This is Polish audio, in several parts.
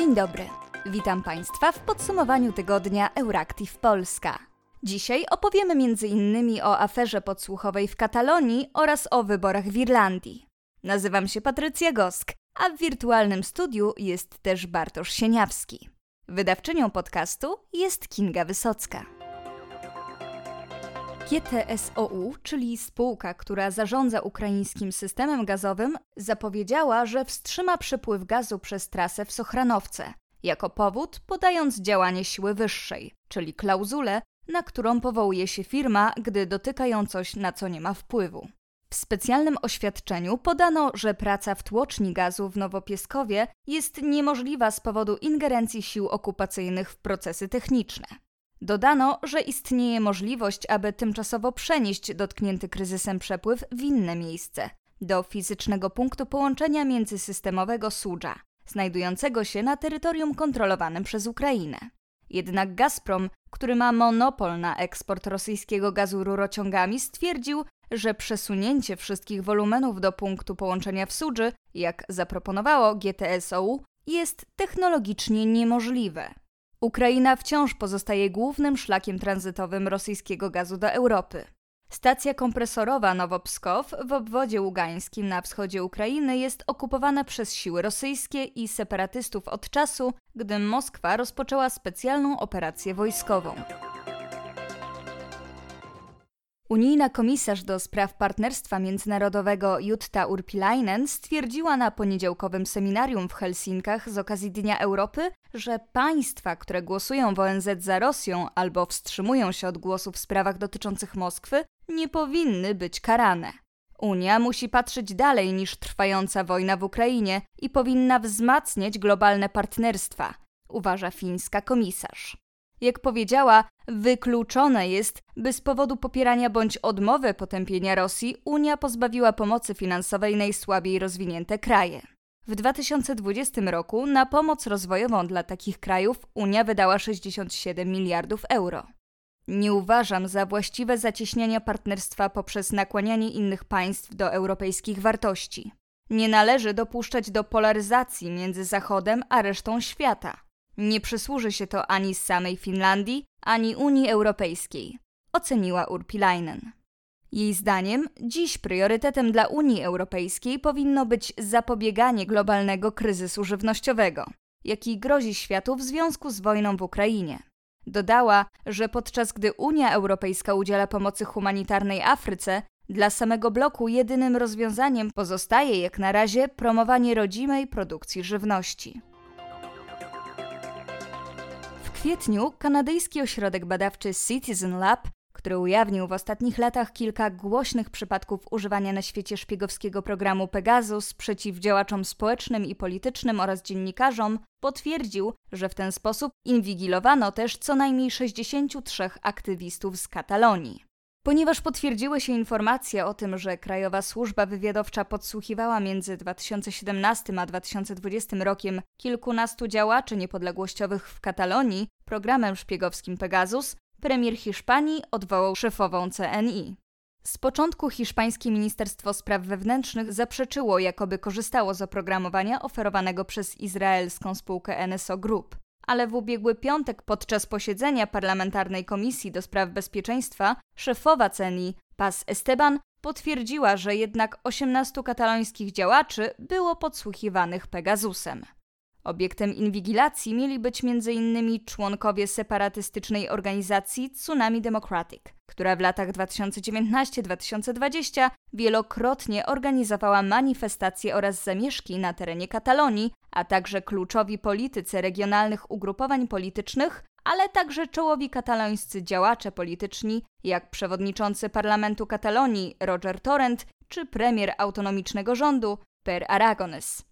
Dzień dobry. Witam Państwa w podsumowaniu tygodnia Euractiv Polska. Dzisiaj opowiemy m.in. o aferze podsłuchowej w Katalonii oraz o wyborach w Irlandii. Nazywam się Patrycja Gosk, a w wirtualnym studiu jest też Bartosz Sieniawski. Wydawczynią podcastu jest Kinga Wysocka. GTSOU, czyli spółka, która zarządza ukraińskim systemem gazowym, zapowiedziała, że wstrzyma przepływ gazu przez trasę w Sochranowce, jako powód podając działanie siły wyższej, czyli klauzulę, na którą powołuje się firma, gdy dotyka ją coś, na co nie ma wpływu. W specjalnym oświadczeniu podano, że praca w tłoczni gazu w Nowopieskowie jest niemożliwa z powodu ingerencji sił okupacyjnych w procesy techniczne. Dodano, że istnieje możliwość, aby tymczasowo przenieść dotknięty kryzysem przepływ w inne miejsce do fizycznego punktu połączenia międzysystemowego Sudża, znajdującego się na terytorium kontrolowanym przez Ukrainę. Jednak Gazprom, który ma monopol na eksport rosyjskiego gazu rurociągami, stwierdził, że przesunięcie wszystkich wolumenów do punktu połączenia w Sudży, jak zaproponowało GTSOU, jest technologicznie niemożliwe. Ukraina wciąż pozostaje głównym szlakiem tranzytowym rosyjskiego gazu do Europy. Stacja kompresorowa Nowopskow w obwodzie ługańskim na wschodzie Ukrainy jest okupowana przez siły rosyjskie i separatystów od czasu, gdy Moskwa rozpoczęła specjalną operację wojskową. Unijna komisarz do spraw partnerstwa międzynarodowego Jutta Urpilainen stwierdziła na poniedziałkowym seminarium w Helsinkach z okazji Dnia Europy, że państwa, które głosują w ONZ za Rosją albo wstrzymują się od głosu w sprawach dotyczących Moskwy, nie powinny być karane. Unia musi patrzeć dalej niż trwająca wojna w Ukrainie i powinna wzmacniać globalne partnerstwa, uważa fińska komisarz. Jak powiedziała, wykluczone jest, by z powodu popierania bądź odmowy potępienia Rosji Unia pozbawiła pomocy finansowej najsłabiej rozwinięte kraje. W 2020 roku na pomoc rozwojową dla takich krajów Unia wydała 67 miliardów euro. Nie uważam za właściwe zacieśniania partnerstwa poprzez nakłanianie innych państw do europejskich wartości. Nie należy dopuszczać do polaryzacji między Zachodem a resztą świata. Nie przysłuży się to ani samej Finlandii, ani Unii Europejskiej, oceniła Urpilainen. Jej zdaniem, dziś priorytetem dla Unii Europejskiej powinno być zapobieganie globalnego kryzysu żywnościowego, jaki grozi światu w związku z wojną w Ukrainie. Dodała, że podczas gdy Unia Europejska udziela pomocy humanitarnej Afryce, dla samego bloku jedynym rozwiązaniem pozostaje jak na razie promowanie rodzimej produkcji żywności kwietniu kanadyjski ośrodek badawczy Citizen Lab, który ujawnił w ostatnich latach kilka głośnych przypadków używania na świecie szpiegowskiego programu Pegasus przeciw działaczom społecznym i politycznym oraz dziennikarzom, potwierdził, że w ten sposób inwigilowano też co najmniej 63 aktywistów z Katalonii. Ponieważ potwierdziły się informacje o tym, że Krajowa Służba Wywiadowcza podsłuchiwała między 2017 a 2020 rokiem kilkunastu działaczy niepodległościowych w Katalonii programem szpiegowskim Pegasus, premier Hiszpanii odwołał szefową CNI. Z początku hiszpańskie Ministerstwo Spraw Wewnętrznych zaprzeczyło, jakoby korzystało z oprogramowania oferowanego przez izraelską spółkę NSO Group ale w ubiegły piątek podczas posiedzenia parlamentarnej Komisji do Spraw Bezpieczeństwa szefowa CENI, Paz Esteban, potwierdziła, że jednak 18 katalońskich działaczy było podsłuchiwanych Pegasusem. Obiektem inwigilacji mieli być m.in. członkowie separatystycznej organizacji Tsunami Democratic, która w latach 2019-2020 wielokrotnie organizowała manifestacje oraz zamieszki na terenie Katalonii, a także kluczowi politycy regionalnych ugrupowań politycznych, ale także czołowi katalońscy działacze polityczni, jak przewodniczący parlamentu Katalonii Roger Torrent czy premier autonomicznego rządu Per Aragones.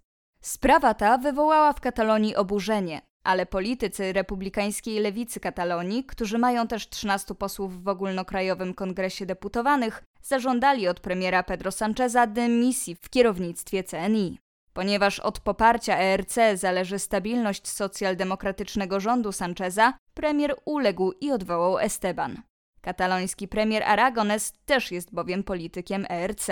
Sprawa ta wywołała w Katalonii oburzenie, ale politycy republikańskiej lewicy Katalonii, którzy mają też 13 posłów w ogólnokrajowym kongresie deputowanych, zażądali od premiera Pedro Sancheza dymisji w kierownictwie CNI. Ponieważ od poparcia ERC zależy stabilność socjaldemokratycznego rządu Sancheza, premier uległ i odwołał Esteban. Kataloński premier Aragones też jest bowiem politykiem ERC.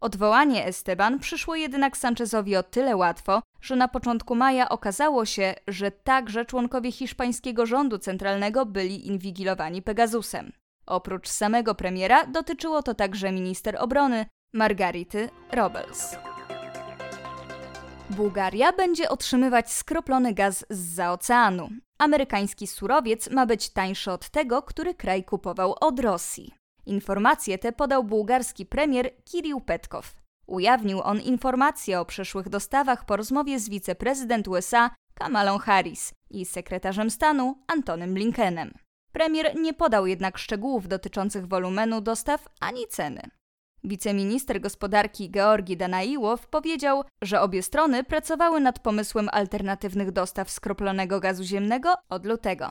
Odwołanie Esteban przyszło jednak Sanchezowi o tyle łatwo, że na początku maja okazało się, że także członkowie hiszpańskiego rządu centralnego byli inwigilowani Pegasusem. Oprócz samego premiera dotyczyło to także minister obrony Margarity Robles. Bułgaria będzie otrzymywać skroplony gaz z oceanu. Amerykański surowiec ma być tańszy od tego, który kraj kupował od Rosji. Informacje te podał bułgarski premier Kirill Petkow. Ujawnił on informacje o przyszłych dostawach po rozmowie z wiceprezydent USA Kamalą Harris i sekretarzem stanu Antonym Blinkenem. Premier nie podał jednak szczegółów dotyczących wolumenu dostaw ani ceny. Wiceminister gospodarki Georgi Danaiłow powiedział, że obie strony pracowały nad pomysłem alternatywnych dostaw skroplonego gazu ziemnego od lutego.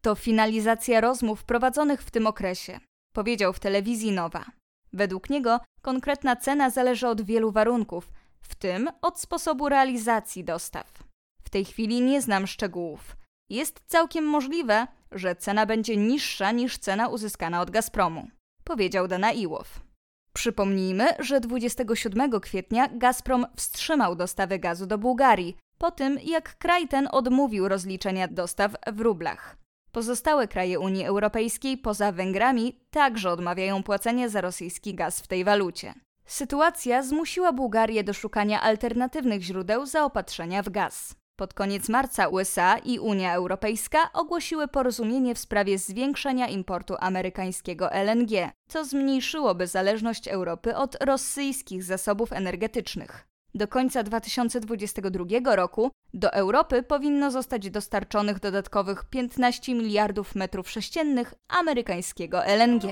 To finalizacja rozmów prowadzonych w tym okresie, powiedział w telewizji Nowa. Według niego konkretna cena zależy od wielu warunków, w tym od sposobu realizacji dostaw. W tej chwili nie znam szczegółów. Jest całkiem możliwe, że cena będzie niższa niż cena uzyskana od Gazpromu, powiedział Danaiłow. Przypomnijmy, że 27 kwietnia Gazprom wstrzymał dostawy gazu do Bułgarii, po tym jak kraj ten odmówił rozliczenia dostaw w rublach. Pozostałe kraje Unii Europejskiej poza Węgrami także odmawiają płacenia za rosyjski gaz w tej walucie. Sytuacja zmusiła Bułgarię do szukania alternatywnych źródeł zaopatrzenia w gaz. Pod koniec marca USA i Unia Europejska ogłosiły porozumienie w sprawie zwiększenia importu amerykańskiego LNG, co zmniejszyłoby zależność Europy od rosyjskich zasobów energetycznych. Do końca 2022 roku do Europy powinno zostać dostarczonych dodatkowych 15 miliardów metrów sześciennych amerykańskiego LNG.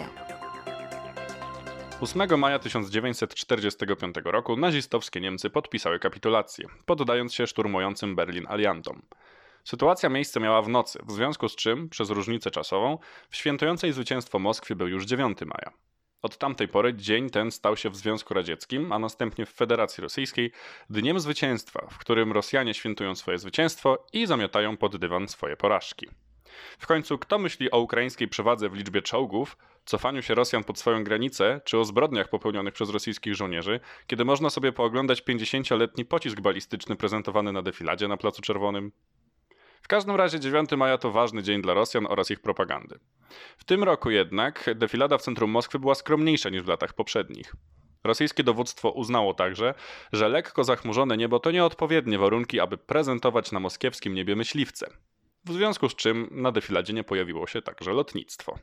8 maja 1945 roku nazistowskie Niemcy podpisały kapitulację, poddając się szturmującym Berlin aliantom. Sytuacja miejsce miała w nocy, w związku z czym, przez różnicę czasową, w świętującej zwycięstwo Moskwie był już 9 maja. Od tamtej pory dzień ten stał się w Związku Radzieckim, a następnie w Federacji Rosyjskiej dniem zwycięstwa, w którym Rosjanie świętują swoje zwycięstwo i zamiatają pod dywan swoje porażki. W końcu, kto myśli o ukraińskiej przewadze w liczbie czołgów, cofaniu się Rosjan pod swoją granicę, czy o zbrodniach popełnionych przez rosyjskich żołnierzy, kiedy można sobie pooglądać 50-letni pocisk balistyczny prezentowany na defiladzie na Placu Czerwonym? W każdym razie 9 maja to ważny dzień dla Rosjan oraz ich propagandy. W tym roku jednak defilada w centrum Moskwy była skromniejsza niż w latach poprzednich. Rosyjskie dowództwo uznało także, że lekko zachmurzone niebo to nieodpowiednie warunki, aby prezentować na moskiewskim niebie myśliwce. W związku z czym na defiladzie nie pojawiło się także lotnictwo.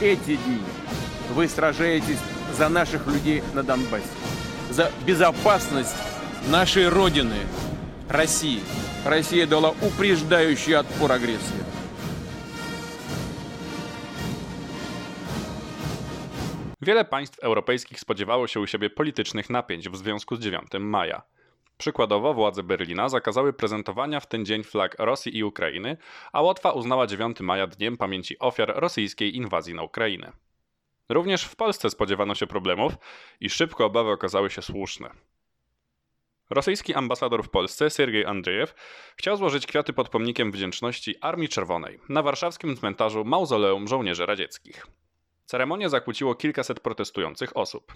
Эти дни вы сражаетесь за наших людей на Донбассе, за безопасность нашей Родины, России. Россия дала упреждающий отпор агрессии. Wiele państw europejskich spodziewało się u siebie politycznych napięć w związku z 9 maja. Przykładowo władze Berlina zakazały prezentowania w ten dzień flag Rosji i Ukrainy, a Łotwa uznała 9 maja dniem pamięci ofiar rosyjskiej inwazji na Ukrainę. Również w Polsce spodziewano się problemów i szybko obawy okazały się słuszne. Rosyjski ambasador w Polsce, Sergiej Andrzejew, chciał złożyć kwiaty pod pomnikiem wdzięczności Armii Czerwonej na warszawskim cmentarzu Mauzoleum Żołnierzy Radzieckich. Ceremonię zakłóciło kilkaset protestujących osób.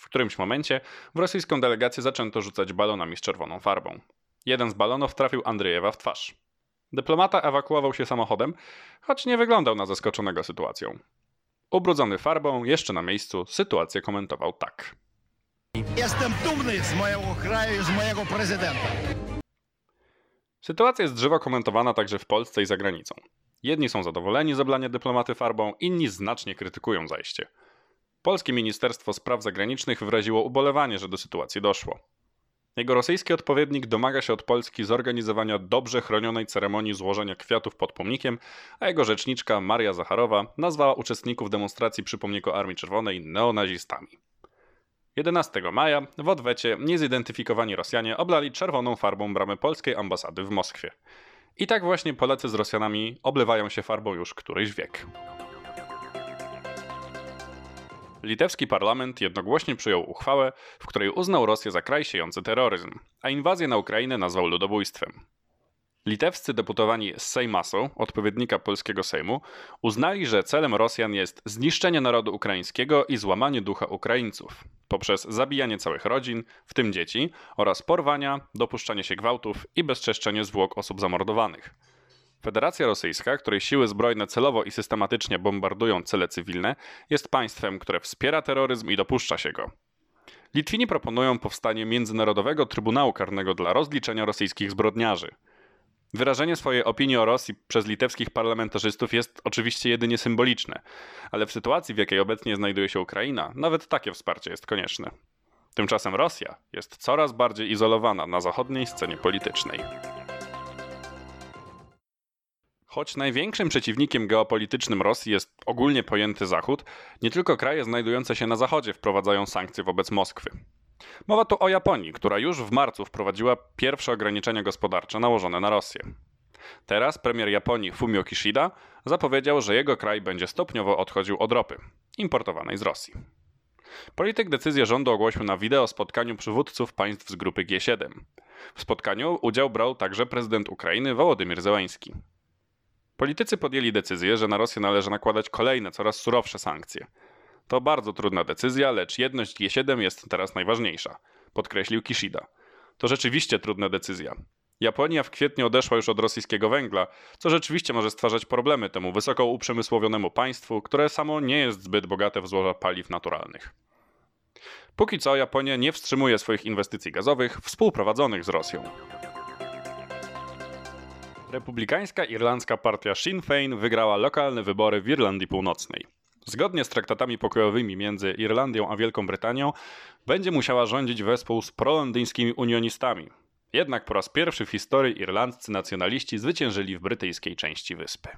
W którymś momencie w rosyjską delegację zaczęto rzucać balonami z czerwoną farbą. Jeden z balonów trafił Andrzejewa w twarz. Dyplomata ewakuował się samochodem, choć nie wyglądał na zaskoczonego sytuacją. Ubrudzony farbą, jeszcze na miejscu, sytuację komentował tak. Jestem dumny z mojego kraju i z mojego prezydenta. Sytuacja jest żywo komentowana także w Polsce i za granicą. Jedni są zadowoleni z oblania dyplomaty farbą, inni znacznie krytykują zajście. Polskie Ministerstwo Spraw Zagranicznych wyraziło ubolewanie, że do sytuacji doszło. Jego rosyjski odpowiednik domaga się od Polski zorganizowania dobrze chronionej ceremonii złożenia kwiatów pod pomnikiem, a jego rzeczniczka Maria Zacharowa nazwała uczestników demonstracji przy pomniku Armii Czerwonej neonazistami. 11 maja w odwecie niezidentyfikowani Rosjanie oblali czerwoną farbą bramę polskiej ambasady w Moskwie. I tak właśnie Polacy z Rosjanami oblewają się farbą już któryś wiek. Litewski parlament jednogłośnie przyjął uchwałę, w której uznał Rosję za kraj siejący terroryzm, a inwazję na Ukrainę nazwał ludobójstwem. Litewscy deputowani z Sejmasu, odpowiednika polskiego Sejmu, uznali, że celem Rosjan jest zniszczenie narodu ukraińskiego i złamanie ducha Ukraińców poprzez zabijanie całych rodzin, w tym dzieci, oraz porwania, dopuszczanie się gwałtów i bezczeszczenie zwłok osób zamordowanych. Federacja Rosyjska, której siły zbrojne celowo i systematycznie bombardują cele cywilne, jest państwem, które wspiera terroryzm i dopuszcza się go. Litwini proponują powstanie Międzynarodowego Trybunału Karnego dla rozliczenia rosyjskich zbrodniarzy. Wyrażenie swojej opinii o Rosji przez litewskich parlamentarzystów jest oczywiście jedynie symboliczne, ale w sytuacji, w jakiej obecnie znajduje się Ukraina, nawet takie wsparcie jest konieczne. Tymczasem Rosja jest coraz bardziej izolowana na zachodniej scenie politycznej. Choć największym przeciwnikiem geopolitycznym Rosji jest ogólnie pojęty Zachód, nie tylko kraje znajdujące się na Zachodzie wprowadzają sankcje wobec Moskwy. Mowa tu o Japonii, która już w marcu wprowadziła pierwsze ograniczenia gospodarcze nałożone na Rosję. Teraz premier Japonii Fumio Kishida zapowiedział, że jego kraj będzie stopniowo odchodził od ropy importowanej z Rosji. Polityk decyzję rządu ogłosił na wideo spotkaniu przywódców państw z grupy G7. W spotkaniu udział brał także prezydent Ukrainy Wołodymyr Zełański. Politycy podjęli decyzję, że na Rosję należy nakładać kolejne, coraz surowsze sankcje. To bardzo trudna decyzja, lecz jedność G7 jest teraz najważniejsza, podkreślił Kishida. To rzeczywiście trudna decyzja. Japonia w kwietniu odeszła już od rosyjskiego węgla, co rzeczywiście może stwarzać problemy temu wysoko uprzemysłowionemu państwu, które samo nie jest zbyt bogate w złoża paliw naturalnych. Póki co Japonia nie wstrzymuje swoich inwestycji gazowych współprowadzonych z Rosją. Republikańska irlandzka partia Sinn Féin wygrała lokalne wybory w Irlandii Północnej. Zgodnie z traktatami pokojowymi między Irlandią a Wielką Brytanią będzie musiała rządzić wespół z prolondyńskimi unionistami. Jednak po raz pierwszy w historii irlandzcy nacjonaliści zwyciężyli w brytyjskiej części wyspy.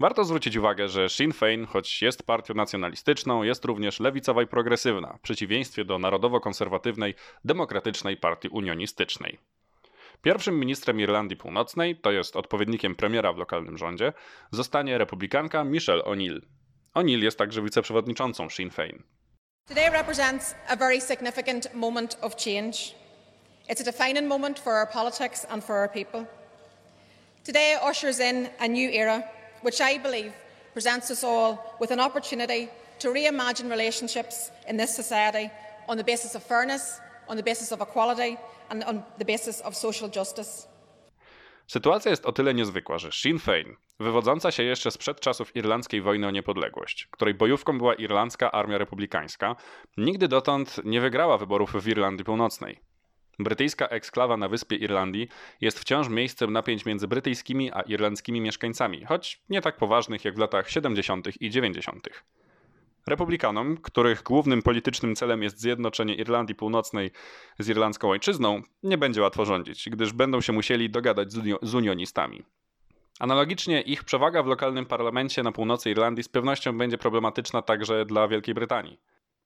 Warto zwrócić uwagę, że Sinn Féin, choć jest partią nacjonalistyczną, jest również lewicowa i progresywna, w przeciwieństwie do narodowo-konserwatywnej, demokratycznej partii unionistycznej. Pierwszym ministrem Irlandii Północnej, to jest odpowiednikiem premiera w lokalnym rządzie, zostanie republikanka Michelle O'Neill. O'Neill jest także wiceprzewodniczącą Sinn Féin. Today represents a very significant moment of change. It's a defining moment for our politics and for our people. Today ushers in a new era, which I believe presents us all with an opportunity to reimagine relationships in this society on the basis of fairness, on the basis of equality, and on the basis of social justice. Sytuacja jest o tyle niezwykła, że Sinn Féin, wywodząca się jeszcze sprzed czasów irlandzkiej wojny o niepodległość, której bojówką była irlandzka armia republikańska, nigdy dotąd nie wygrała wyborów w Irlandii Północnej. Brytyjska eksklawa na wyspie Irlandii jest wciąż miejscem napięć między brytyjskimi a irlandzkimi mieszkańcami, choć nie tak poważnych jak w latach 70. i 90. Republikanom, których głównym politycznym celem jest zjednoczenie Irlandii Północnej z irlandzką ojczyzną, nie będzie łatwo rządzić, gdyż będą się musieli dogadać z, unio z unionistami. Analogicznie ich przewaga w lokalnym parlamencie na północy Irlandii z pewnością będzie problematyczna także dla Wielkiej Brytanii.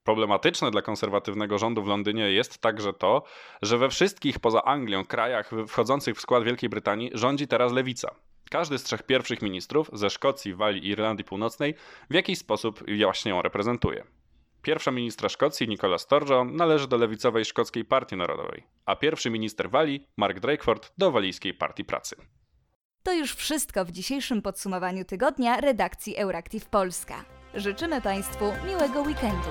Problematyczne dla konserwatywnego rządu w Londynie jest także to, że we wszystkich poza Anglią krajach wchodzących w skład Wielkiej Brytanii rządzi teraz lewica. Każdy z trzech pierwszych ministrów ze Szkocji, Walii i Irlandii Północnej w jakiś sposób właśnie ją reprezentuje. Pierwsza ministra Szkocji, Nicola Sturgeon, należy do lewicowej Szkockiej Partii Narodowej, a pierwszy minister Walii, Mark Drakeford, do Walijskiej Partii Pracy. To już wszystko w dzisiejszym podsumowaniu tygodnia redakcji Euractiv Polska. Życzymy Państwu miłego weekendu.